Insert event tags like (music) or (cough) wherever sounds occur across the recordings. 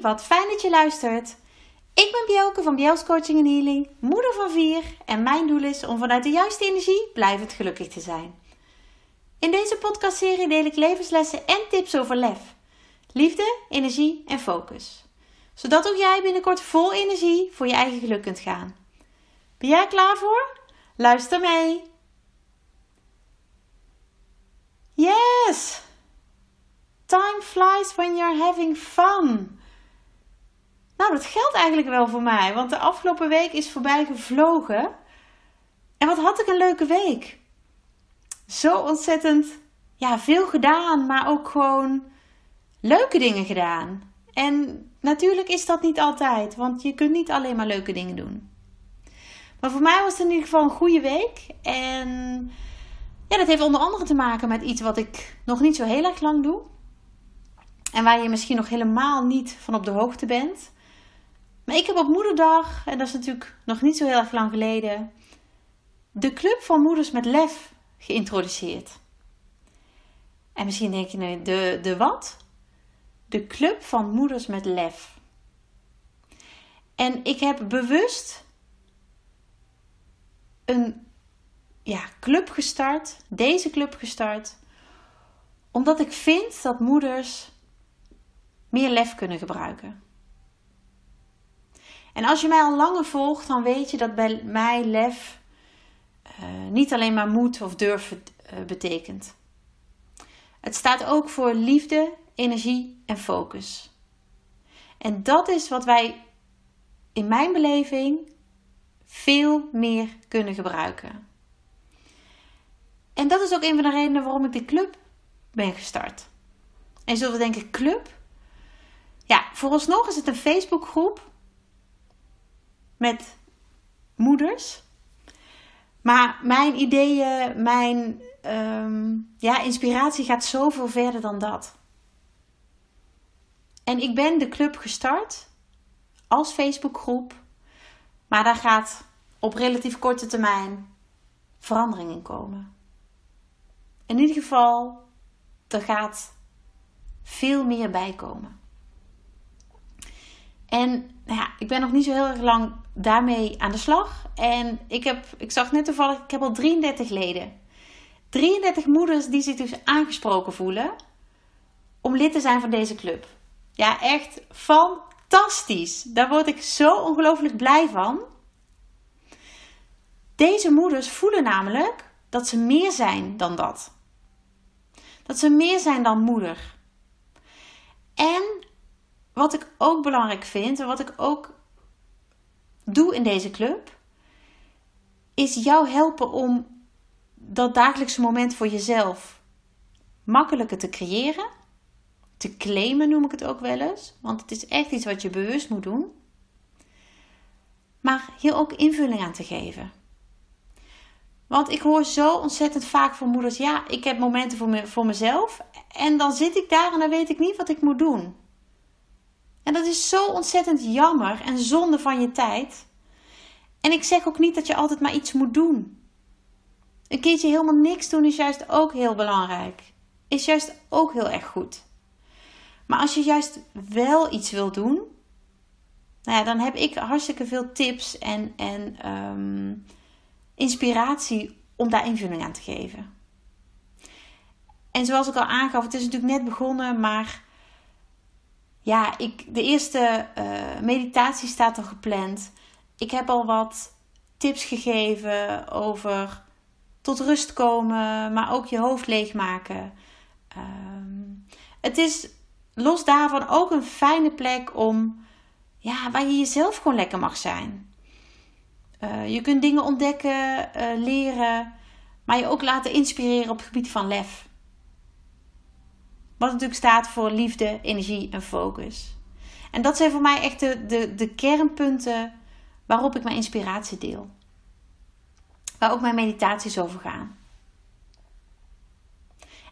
Wat fijn dat je luistert. Ik ben Bjelke van Bjels Coaching en Healing, moeder van vier en mijn doel is om vanuit de juiste energie blijvend gelukkig te zijn. In deze podcastserie deel ik levenslessen en tips over lef, liefde, energie en focus. Zodat ook jij binnenkort vol energie voor je eigen geluk kunt gaan. Ben jij klaar voor? Luister mee! Yes! Time flies when you're having fun. Nou, dat geldt eigenlijk wel voor mij, want de afgelopen week is voorbij gevlogen. En wat had ik een leuke week? Zo ontzettend, ja, veel gedaan, maar ook gewoon leuke dingen gedaan. En natuurlijk is dat niet altijd, want je kunt niet alleen maar leuke dingen doen. Maar voor mij was het in ieder geval een goede week. En ja, dat heeft onder andere te maken met iets wat ik nog niet zo heel erg lang doe. En waar je misschien nog helemaal niet van op de hoogte bent. Maar ik heb op moederdag, en dat is natuurlijk nog niet zo heel erg lang geleden, de Club van Moeders met Lef geïntroduceerd. En misschien denk je nu, de, de wat? De Club van Moeders met Lef. En ik heb bewust een ja, club gestart, deze club gestart, omdat ik vind dat moeders meer lef kunnen gebruiken. En als je mij al langer volgt, dan weet je dat bij mij lef uh, niet alleen maar moed of durf uh, betekent. Het staat ook voor liefde, energie en focus. En dat is wat wij in mijn beleving veel meer kunnen gebruiken. En dat is ook een van de redenen waarom ik de club ben gestart. En je zult denken, club? Ja, vooralsnog is het een Facebookgroep met moeders. Maar mijn ideeën, mijn um, ja, inspiratie gaat zoveel verder dan dat. En ik ben de club gestart als Facebookgroep. Maar daar gaat op relatief korte termijn verandering in komen. In ieder geval, er gaat veel meer bij komen. En nou ja, ik ben nog niet zo heel erg lang daarmee aan de slag. En ik, heb, ik zag net toevallig, ik heb al 33 leden. 33 moeders die zich dus aangesproken voelen om lid te zijn van deze club. Ja, echt fantastisch. Daar word ik zo ongelooflijk blij van. Deze moeders voelen namelijk dat ze meer zijn dan dat. Dat ze meer zijn dan moeder. En wat ik ook belangrijk vind en wat ik ook doe in deze club, is jou helpen om dat dagelijkse moment voor jezelf makkelijker te creëren. Te claimen noem ik het ook wel eens. Want het is echt iets wat je bewust moet doen. Maar hier ook invulling aan te geven. Want ik hoor zo ontzettend vaak van moeders: ja, ik heb momenten voor, me, voor mezelf. En dan zit ik daar en dan weet ik niet wat ik moet doen. En dat is zo ontzettend jammer en zonde van je tijd. En ik zeg ook niet dat je altijd maar iets moet doen. Een keertje helemaal niks doen is juist ook heel belangrijk. Is juist ook heel erg goed. Maar als je juist wel iets wil doen, nou ja, dan heb ik hartstikke veel tips en, en um, inspiratie om daar invulling aan te geven. En zoals ik al aangaf, het is natuurlijk net begonnen, maar ja, ik, de eerste uh, meditatie staat al gepland. Ik heb al wat tips gegeven over tot rust komen, maar ook je hoofd leegmaken. Um, het is los daarvan ook een fijne plek om, ja, waar je jezelf gewoon lekker mag zijn. Uh, je kunt dingen ontdekken, uh, leren, maar je ook laten inspireren op het gebied van lef. Wat natuurlijk staat voor liefde, energie en focus. En dat zijn voor mij echt de, de, de kernpunten waarop ik mijn inspiratie deel. Waar ook mijn meditaties over gaan.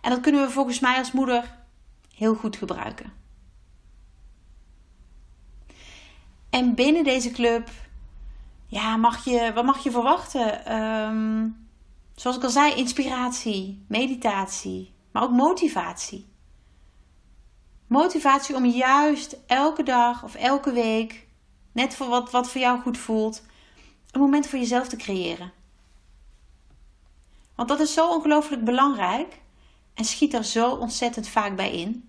En dat kunnen we volgens mij als moeder heel goed gebruiken. En binnen deze club, ja, mag je, wat mag je verwachten? Um, zoals ik al zei, inspiratie, meditatie, maar ook motivatie. Motivatie om juist elke dag of elke week, net voor wat, wat voor jou goed voelt, een moment voor jezelf te creëren. Want dat is zo ongelooflijk belangrijk en schiet er zo ontzettend vaak bij in.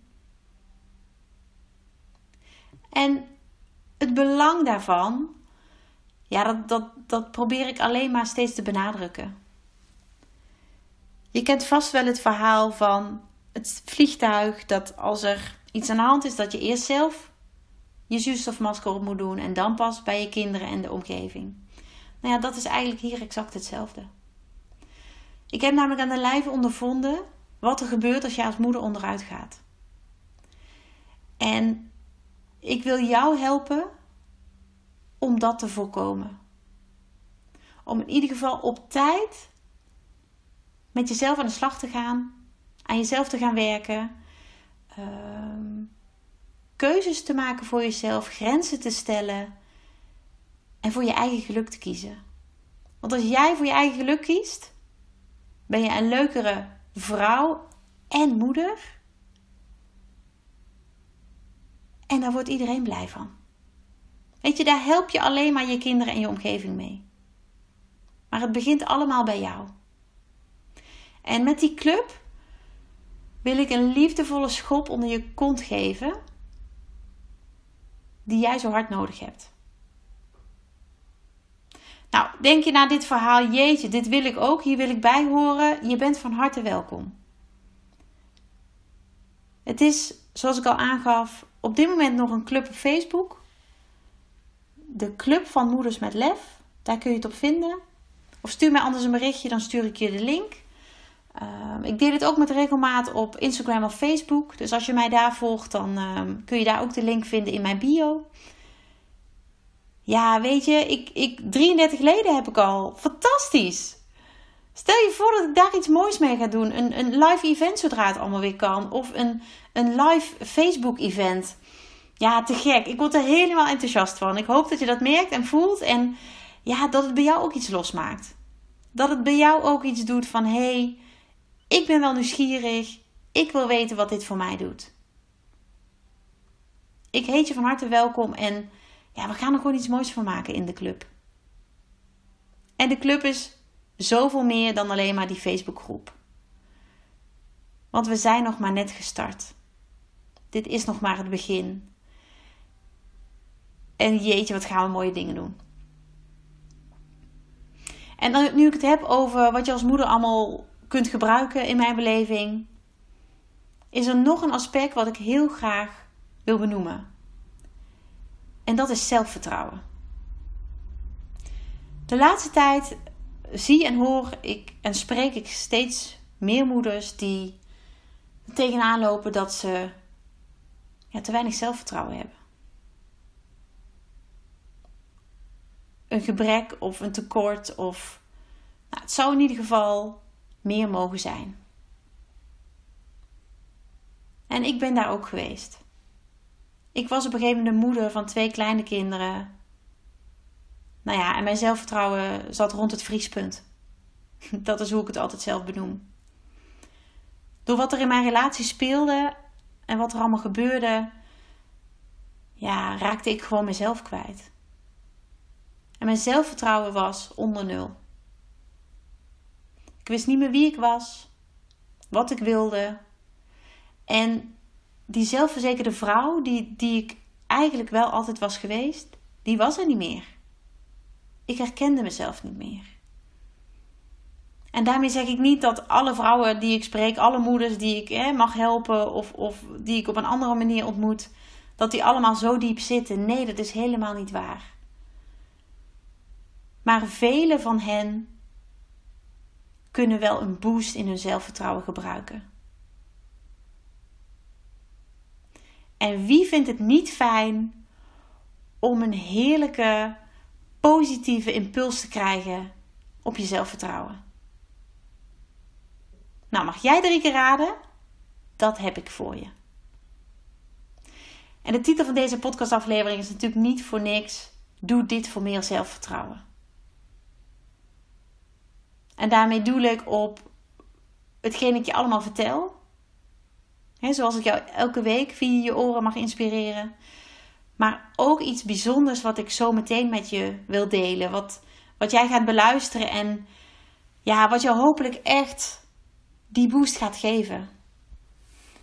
En het belang daarvan, ja, dat, dat, dat probeer ik alleen maar steeds te benadrukken. Je kent vast wel het verhaal van het vliegtuig dat als er iets aan de hand is, dat je eerst zelf je zuurstofmasker op moet doen en dan pas bij je kinderen en de omgeving. Nou ja, dat is eigenlijk hier exact hetzelfde. Ik heb namelijk aan de lijve ondervonden wat er gebeurt als je als moeder onderuit gaat. En ik wil jou helpen om dat te voorkomen. Om in ieder geval op tijd met jezelf aan de slag te gaan, aan jezelf te gaan werken, ehm, keuzes te maken voor jezelf, grenzen te stellen en voor je eigen geluk te kiezen. Want als jij voor je eigen geluk kiest, ben je een leukere vrouw en moeder. En daar wordt iedereen blij van. Weet je, daar help je alleen maar je kinderen en je omgeving mee. Maar het begint allemaal bij jou. En met die club wil ik een liefdevolle schop onder je kont geven, die jij zo hard nodig hebt. Nou, denk je na dit verhaal, jeetje, dit wil ik ook, hier wil ik bij horen, je bent van harte welkom. Het is, zoals ik al aangaf, op dit moment nog een club op Facebook. De Club van Moeders met Lef. Daar kun je het op vinden. Of stuur mij anders een berichtje, dan stuur ik je de link. Ehm, ik deel het ook met regelmaat op Instagram of Facebook. Dus als je mij daar volgt, dan ehm, kun je daar ook de link vinden in mijn bio. Ja, weet je, ik, ik, 33 leden heb ik al. Fantastisch! Stel je voor dat ik daar iets moois mee ga doen. Een, een live event zodra het allemaal weer kan. Of een, een live Facebook event. Ja, te gek. Ik word er helemaal enthousiast van. Ik hoop dat je dat merkt en voelt. En ja, dat het bij jou ook iets losmaakt. Dat het bij jou ook iets doet van... Hey, ik ben wel nieuwsgierig. Ik wil weten wat dit voor mij doet. Ik heet je van harte welkom en ja, we gaan er gewoon iets moois van maken in de club. En de club is zoveel meer dan alleen maar die Facebookgroep. Want we zijn nog maar net gestart. Dit is nog maar het begin. En jeetje, wat gaan we mooie dingen doen. En dan, nu ik het heb over wat je als moeder allemaal kunt gebruiken in mijn beleving, is er nog een aspect wat ik heel graag wil benoemen. En dat is zelfvertrouwen. De laatste tijd zie en hoor ik en spreek ik steeds meer moeders die tegenaan lopen dat ze ja, te weinig zelfvertrouwen hebben. Een gebrek of een tekort of nou, het zou in ieder geval meer mogen zijn. En ik ben daar ook geweest. Ik was op een gegeven moment de moeder van twee kleine kinderen. Nou ja, en mijn zelfvertrouwen zat rond het vriespunt. (laughs) Dat is hoe ik het altijd zelf benoem. Door wat er in mijn relatie speelde en wat er allemaal gebeurde, ja, raakte ik gewoon mezelf kwijt. En mijn zelfvertrouwen was onder nul. Ik wist niet meer wie ik was, wat ik wilde. En die zelfverzekerde vrouw, die, die ik eigenlijk wel altijd was geweest, die was er niet meer. Ik herkende mezelf niet meer. En daarmee zeg ik niet dat alle vrouwen die ik spreek, alle moeders die ik mag helpen of, of die ik op een andere manier ontmoet, dat die allemaal zo diep zitten. Nee, dat is helemaal niet waar. Maar vele van hen kunnen wel een boost in hun zelfvertrouwen gebruiken. En wie vindt het niet fijn om een heerlijke, positieve impuls te krijgen op je zelfvertrouwen? Nou, mag jij drie keer raden? Dat heb ik voor je. En de titel van deze podcastaflevering is natuurlijk niet voor niks. Doe dit voor meer zelfvertrouwen. En daarmee doe ik op hetgeen ik je allemaal vertel. zoals ik jou elke week via je oren mag inspireren. Maar ook iets bijzonders wat ik zo meteen met je wil delen. Wat, wat jij gaat beluisteren en ja, wat jou hopelijk echt die boost gaat geven.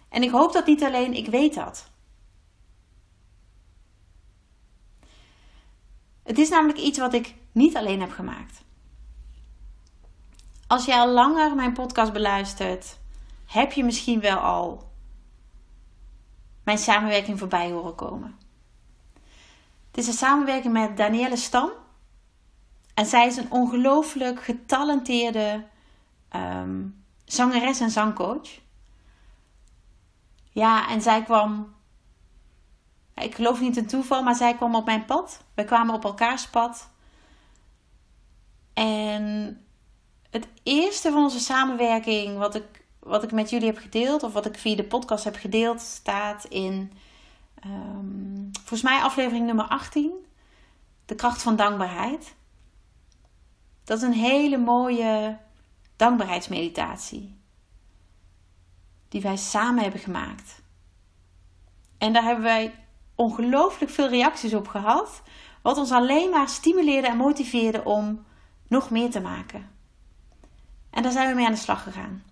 En ik hoop dat niet alleen, ik weet dat. Het is namelijk iets wat ik niet alleen heb gemaakt. Als jij al langer mijn podcast beluistert, heb je misschien wel al mijn samenwerking voorbij horen komen. Het is een samenwerking met Danielle Stam. En zij is een ongelooflijk getalenteerde ehm, zangeres en zangcoach. Ja, en zij kwam. Ik geloof niet een toeval, maar zij kwam op mijn pad. We kwamen op elkaars pad. En het eerste van onze samenwerking, wat ik, wat ik met jullie heb gedeeld, of wat ik via de podcast heb gedeeld, staat in um, volgens mij aflevering nummer 18. De kracht van dankbaarheid. Dat is een hele mooie dankbaarheidsmeditatie. Die wij samen hebben gemaakt. En daar hebben wij ongelooflijk veel reacties op gehad. Wat ons alleen maar stimuleerde en motiveerde om nog meer te maken. En daar zijn we mee aan de slag gegaan.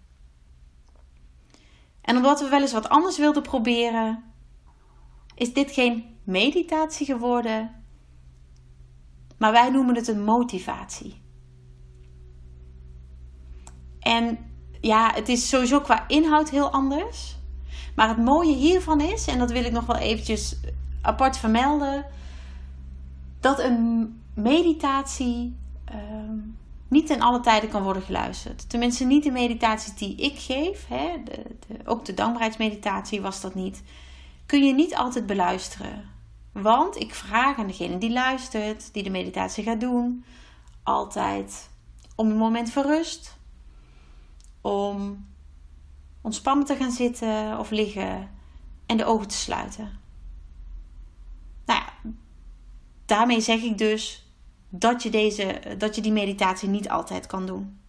En omdat we wel eens wat anders wilden proberen, is dit geen meditatie geworden, maar wij noemen het een motivatie. En ja, het is sowieso qua inhoud heel anders. Maar het mooie hiervan is, en dat wil ik nog wel eventjes apart vermelden, dat een meditatie ehm, niet in alle tijden kan worden geluisterd. Tenminste, niet de meditaties die ik geef. Hè, de, de, ook de dankbaarheidsmeditatie was dat niet. Kun je niet altijd beluisteren. Want ik vraag aan degene die luistert, die de meditatie gaat doen, altijd om een moment van rust. Om ontspannen te gaan zitten of liggen en de ogen te sluiten. Nou ja, daarmee zeg ik dus dat je, deze, dat je die meditatie niet altijd kan doen.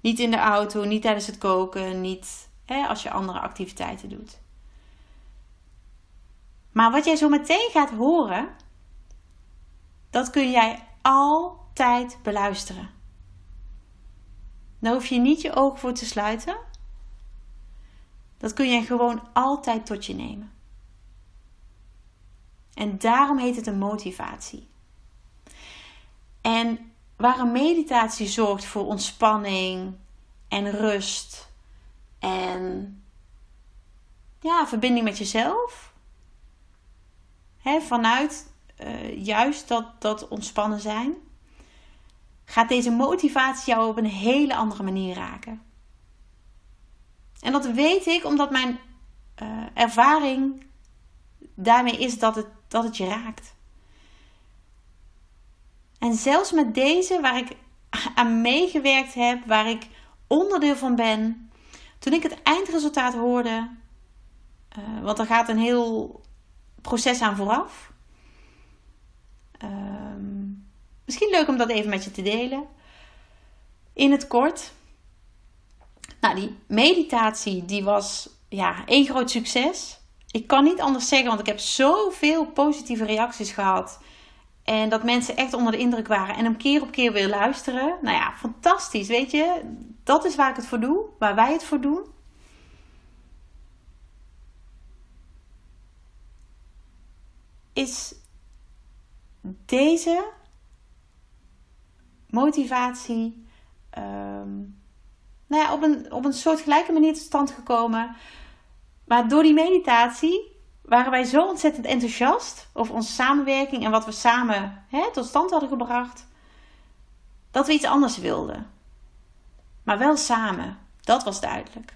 Niet in de auto, niet tijdens het koken, niet hè, als je andere activiteiten doet. Maar wat jij zo meteen gaat horen, dat kun jij altijd beluisteren. Daar hoef je niet je ogen voor te sluiten. Dat kun je gewoon altijd tot je nemen. En daarom heet het een motivatie. En waar een meditatie zorgt voor ontspanning en rust en ja, verbinding met jezelf. Vanuit uh, juist dat, dat ontspannen zijn, gaat deze motivatie jou op een hele andere manier raken. En dat weet ik omdat mijn uh, ervaring daarmee is dat het, dat het je raakt. En zelfs met deze, waar ik aan meegewerkt heb, waar ik onderdeel van ben, toen ik het eindresultaat hoorde, uh, want er gaat een heel proces aan vooraf. Uh, misschien leuk om dat even met je te delen. In het kort. Nou, die meditatie die was ja, één groot succes. Ik kan niet anders zeggen, want ik heb zoveel positieve reacties gehad. En dat mensen echt onder de indruk waren en hem keer op keer weer luisteren. Nou ja, fantastisch, weet je. Dat is waar ik het voor doe, waar wij het voor doen. Is deze motivatie um, nou ja, op, een, op een soort gelijke manier tot stand gekomen. Maar door die meditatie waren wij zo ontzettend enthousiast over onze samenwerking en wat we samen hè, tot stand hadden gebracht, dat we iets anders wilden. Maar wel samen, dat was duidelijk.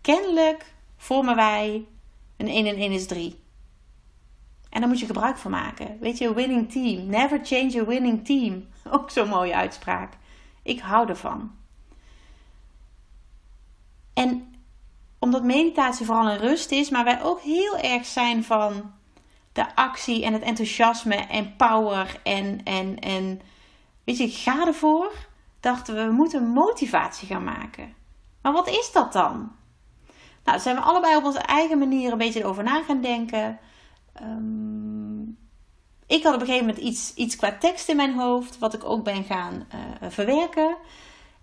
Kennelijk vormen wij een 1 en 1 is 3. En daar moet je gebruik van maken. Weet je, winning team. Never change a winning team. (laughs) Ook zo'n mooie uitspraak. Ik hou ervan. Omdat meditatie vooral een rust is, maar wij ook heel erg zijn van de actie en het enthousiasme en power en, en, en weet je, ga ervoor, dachten we, we moeten motivatie gaan maken. Maar wat is dat dan? Nou, zijn we allebei op onze eigen manier een beetje over na gaan denken. Ehm, ik had op een gegeven moment iets, iets qua tekst in mijn hoofd, wat ik ook ben gaan uh, verwerken.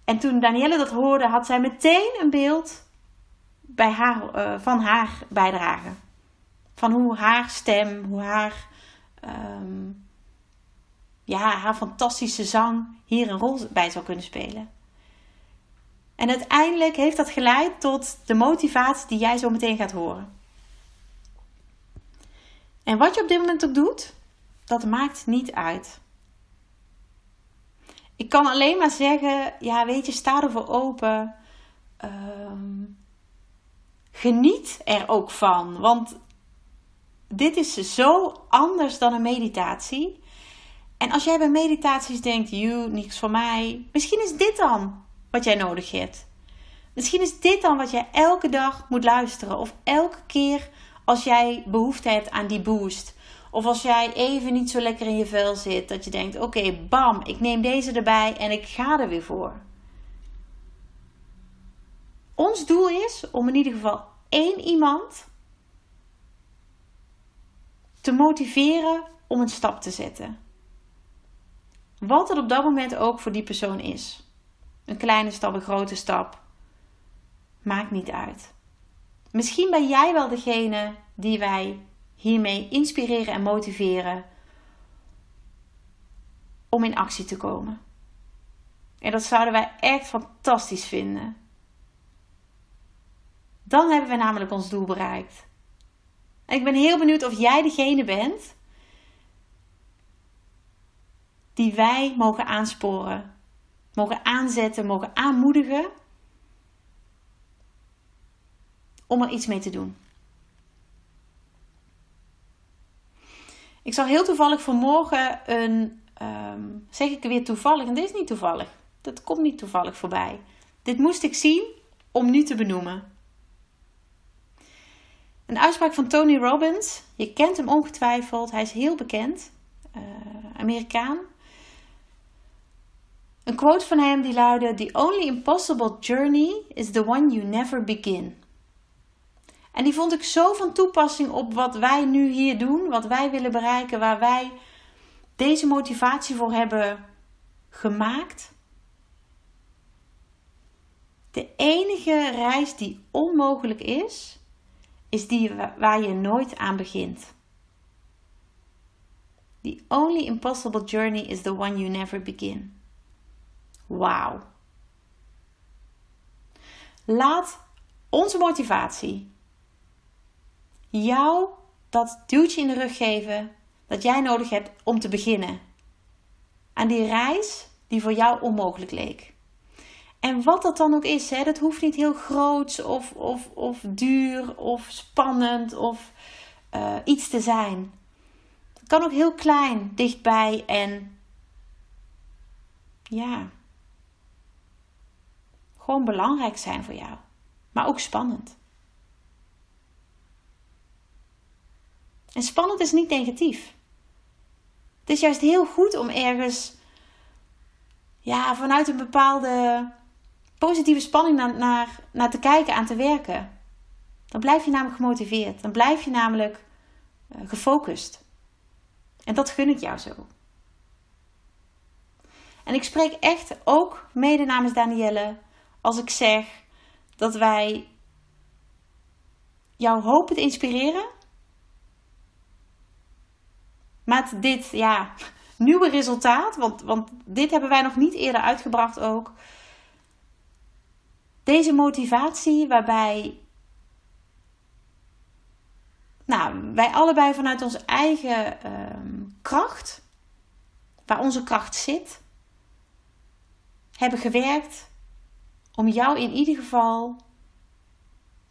En toen Danielle dat hoorde, had zij meteen een beeld bij haar, uh, van haar bijdrage. Van hoe haar stem, hoe haar, um, ja, haar fantastische zang hier een rol bij zou kunnen spelen. En uiteindelijk heeft dat geleid tot de motivatie die jij zo meteen gaat horen. En wat je op dit moment ook doet, dat maakt niet uit. Ik kan alleen maar zeggen, ja, weet je, sta ervoor open. Um, geniet er ook van. Want dit is zo anders dan een meditatie. En als jij bij meditaties denkt, you, niks voor mij. Misschien is dit dan wat jij nodig hebt. Misschien is dit dan wat jij elke dag moet luisteren. Of elke keer als jij behoefte hebt aan die boost. Of als jij even niet zo lekker in je vel zit. Dat je denkt, oké, bam, ik neem deze erbij en ik ga er weer voor. Ons doel is om in ieder geval één iemand te motiveren om een stap te zetten. Wat het op dat moment ook voor die persoon is. Een kleine stap, een grote stap. Maakt niet uit. Misschien ben jij wel degene die wij hiermee inspireren en motiveren om in actie te komen. En dat zouden wij echt fantastisch vinden. Dan hebben we namelijk ons doel bereikt. Ik ben heel benieuwd of jij degene bent die wij mogen aansporen, mogen aanzetten, mogen aanmoedigen om er iets mee te doen. Ik zal heel toevallig vanmorgen een, um, zeg ik weer toevallig, en dit is niet toevallig, dat komt niet toevallig voorbij. Dit moest ik zien om nu te benoemen. Een uitspraak van Tony Robbins. Je kent hem ongetwijfeld. Hij is heel bekend. Uh, Amerikaan. Een quote van hem die luidde: The only impossible journey is the one you never begin. En die vond ik zo van toepassing op wat wij nu hier doen, wat wij willen bereiken, waar wij deze motivatie voor hebben gemaakt. De enige reis die onmogelijk is, is die waar je nooit aan begint. The only impossible journey is the one you never begin. Wauw. Laat onze motivatie jou dat duwtje in de rug geven dat jij nodig hebt om te beginnen. Aan die reis die voor jou onmogelijk leek. En wat dat dan ook is, hè, dat hoeft niet heel groot of, of, of duur of spannend of uh, iets te zijn. Het kan ook heel klein, dichtbij en ja, gewoon belangrijk zijn voor jou, maar ook spannend. En spannend is niet negatief. Het is juist heel goed om ergens ja, vanuit een bepaalde positieve spanning naar, naar, naar te kijken, aan te werken. Dan blijf je namelijk gemotiveerd. Dan blijf je namelijk uh, gefocust. En dat gun ik jou zo. En ik spreek echt ook mede namens Danielle als ik zeg dat wij jou hopen te inspireren. Met dit ja, (laughs) nieuwe resultaat, want, want dit hebben wij nog niet eerder uitgebracht ook. Deze motivatie waarbij nou, wij allebei vanuit onze eigen ehm, kracht, waar onze kracht zit, hebben gewerkt om jou in ieder geval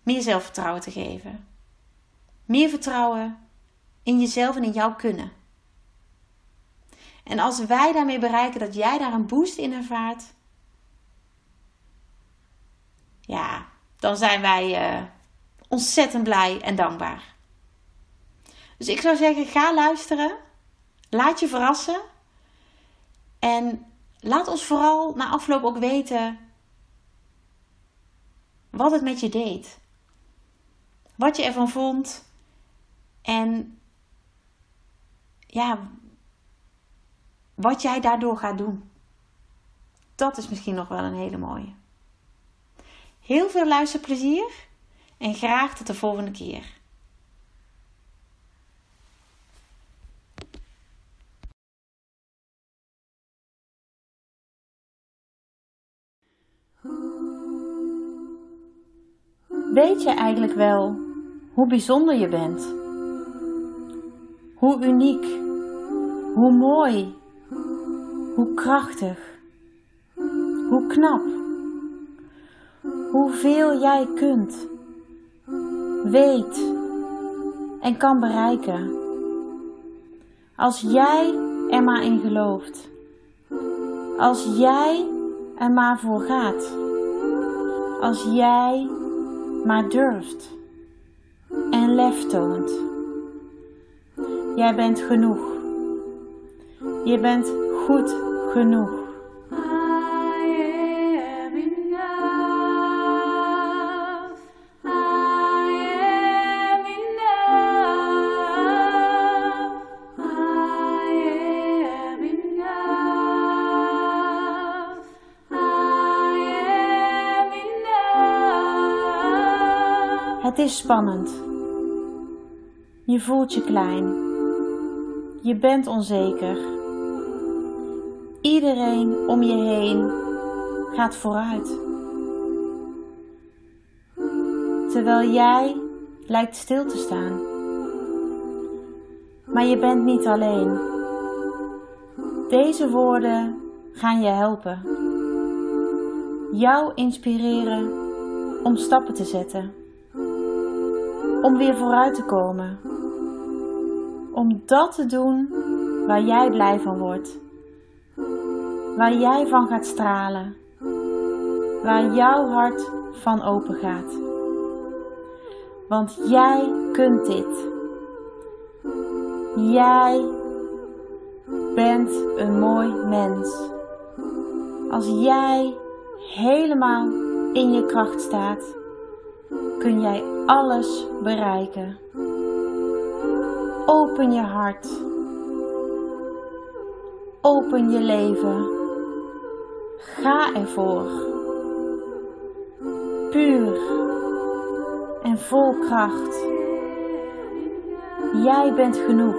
meer zelfvertrouwen te geven. Meer vertrouwen in jezelf en in jouw kunnen. En als wij daarmee bereiken dat jij daar een boost in ervaart, ja, dan zijn wij uh, ontzettend blij en dankbaar. Dus ik zou zeggen, ga luisteren. Laat je verrassen. En laat ons vooral na afloop ook weten wat het met je deed. wat je ervan vond. En ja, wat jij daardoor gaat doen. Dat is misschien nog wel een hele mooie. Heel veel luisterplezier en graag tot de volgende keer. Weet je eigenlijk wel hoe bijzonder je bent? Hoe uniek, hoe mooi, hoe krachtig, hoe knap, hoeveel jij kunt, weet en kan bereiken. Als jij er maar in gelooft, als jij er maar voor gaat, als jij maar durft en lef toont. Jij bent genoeg. Je bent goed genoeg. Is spannend. Je voelt je klein. Je bent onzeker. Iedereen om je heen gaat vooruit. Terwijl jij lijkt stil te staan. Maar je bent niet alleen. Deze woorden gaan je helpen. Jou inspireren om stappen te zetten om weer vooruit te komen. Om dat te doen waar jij blij van wordt. Waar jij van gaat stralen. Waar jouw hart van open gaat. Want jij kunt dit. Jij bent een mooi mens. Als jij helemaal in je kracht staat kun jij alles bereiken. Open je hart. Open je leven. Ga ervoor. Puur en vol kracht. Jij bent genoeg.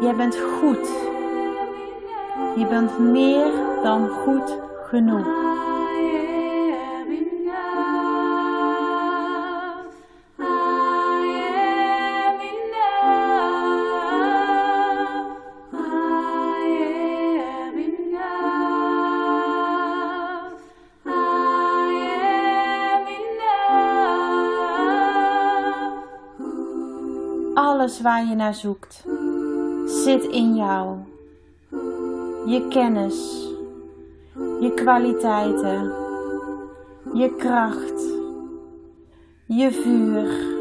Jij bent goed. Je bent meer dan goed genoeg. Alles waar je naar zoekt zit in jou. Je kennis, je kwaliteiten, je kracht, je vuur.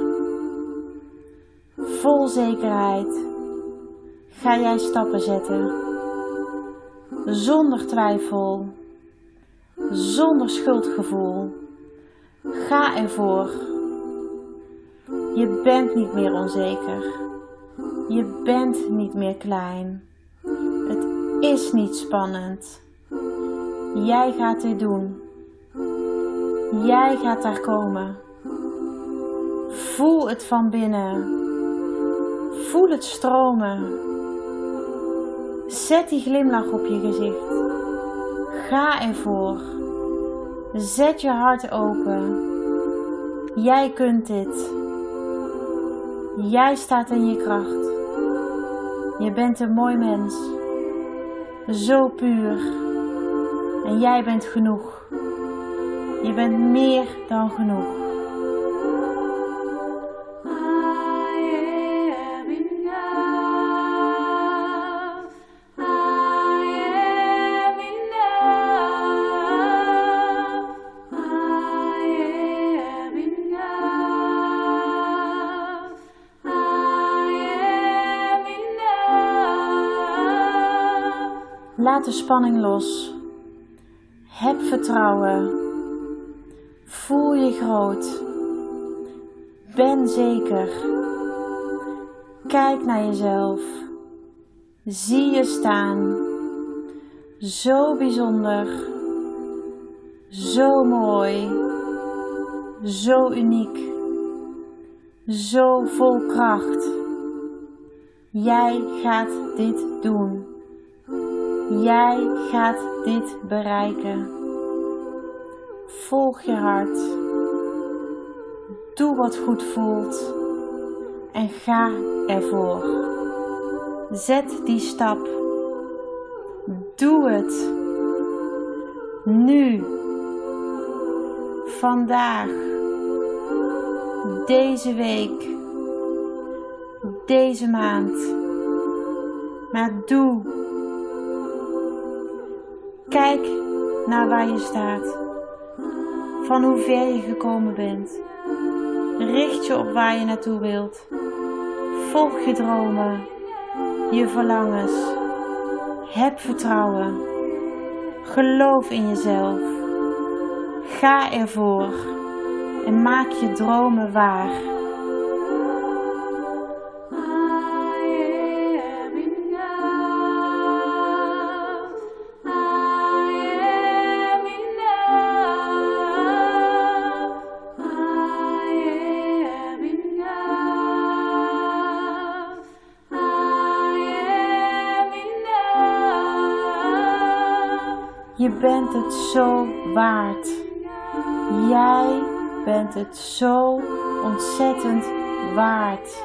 Vol zekerheid ga jij stappen zetten. Zonder twijfel, zonder schuldgevoel. Ga ervoor. Je bent niet meer onzeker. Je bent niet meer klein. Het is niet spannend. Jij gaat dit doen. Jij gaat daar komen. Voel het van binnen. Voel het stromen. Zet die glimlach op je gezicht. Ga ervoor. Zet je hart open. Jij kunt dit. Jij staat in je kracht. Je bent een mooi mens. Zo puur. En jij bent genoeg. Je bent meer dan genoeg. De spanning los. Heb vertrouwen. Voel je groot. Ben zeker. Kijk naar jezelf. Zie je staan. Zo bijzonder. Zo mooi. Zo uniek. Zo vol kracht. Jij gaat dit doen. Jij gaat dit bereiken. Volg je hart. Doe wat goed voelt en ga ervoor. Zet die stap. Doe het. Nu. Vandaag. Deze week. Deze maand. Maar doe. Kijk naar waar je staat. Van hoe ver je gekomen bent. Richt je op waar je naartoe wilt. Volg je dromen, je verlangens. Heb vertrouwen. Geloof in jezelf. Ga ervoor en maak je dromen waar. Bent het zo waard. Jij bent het zo ontzettend waard.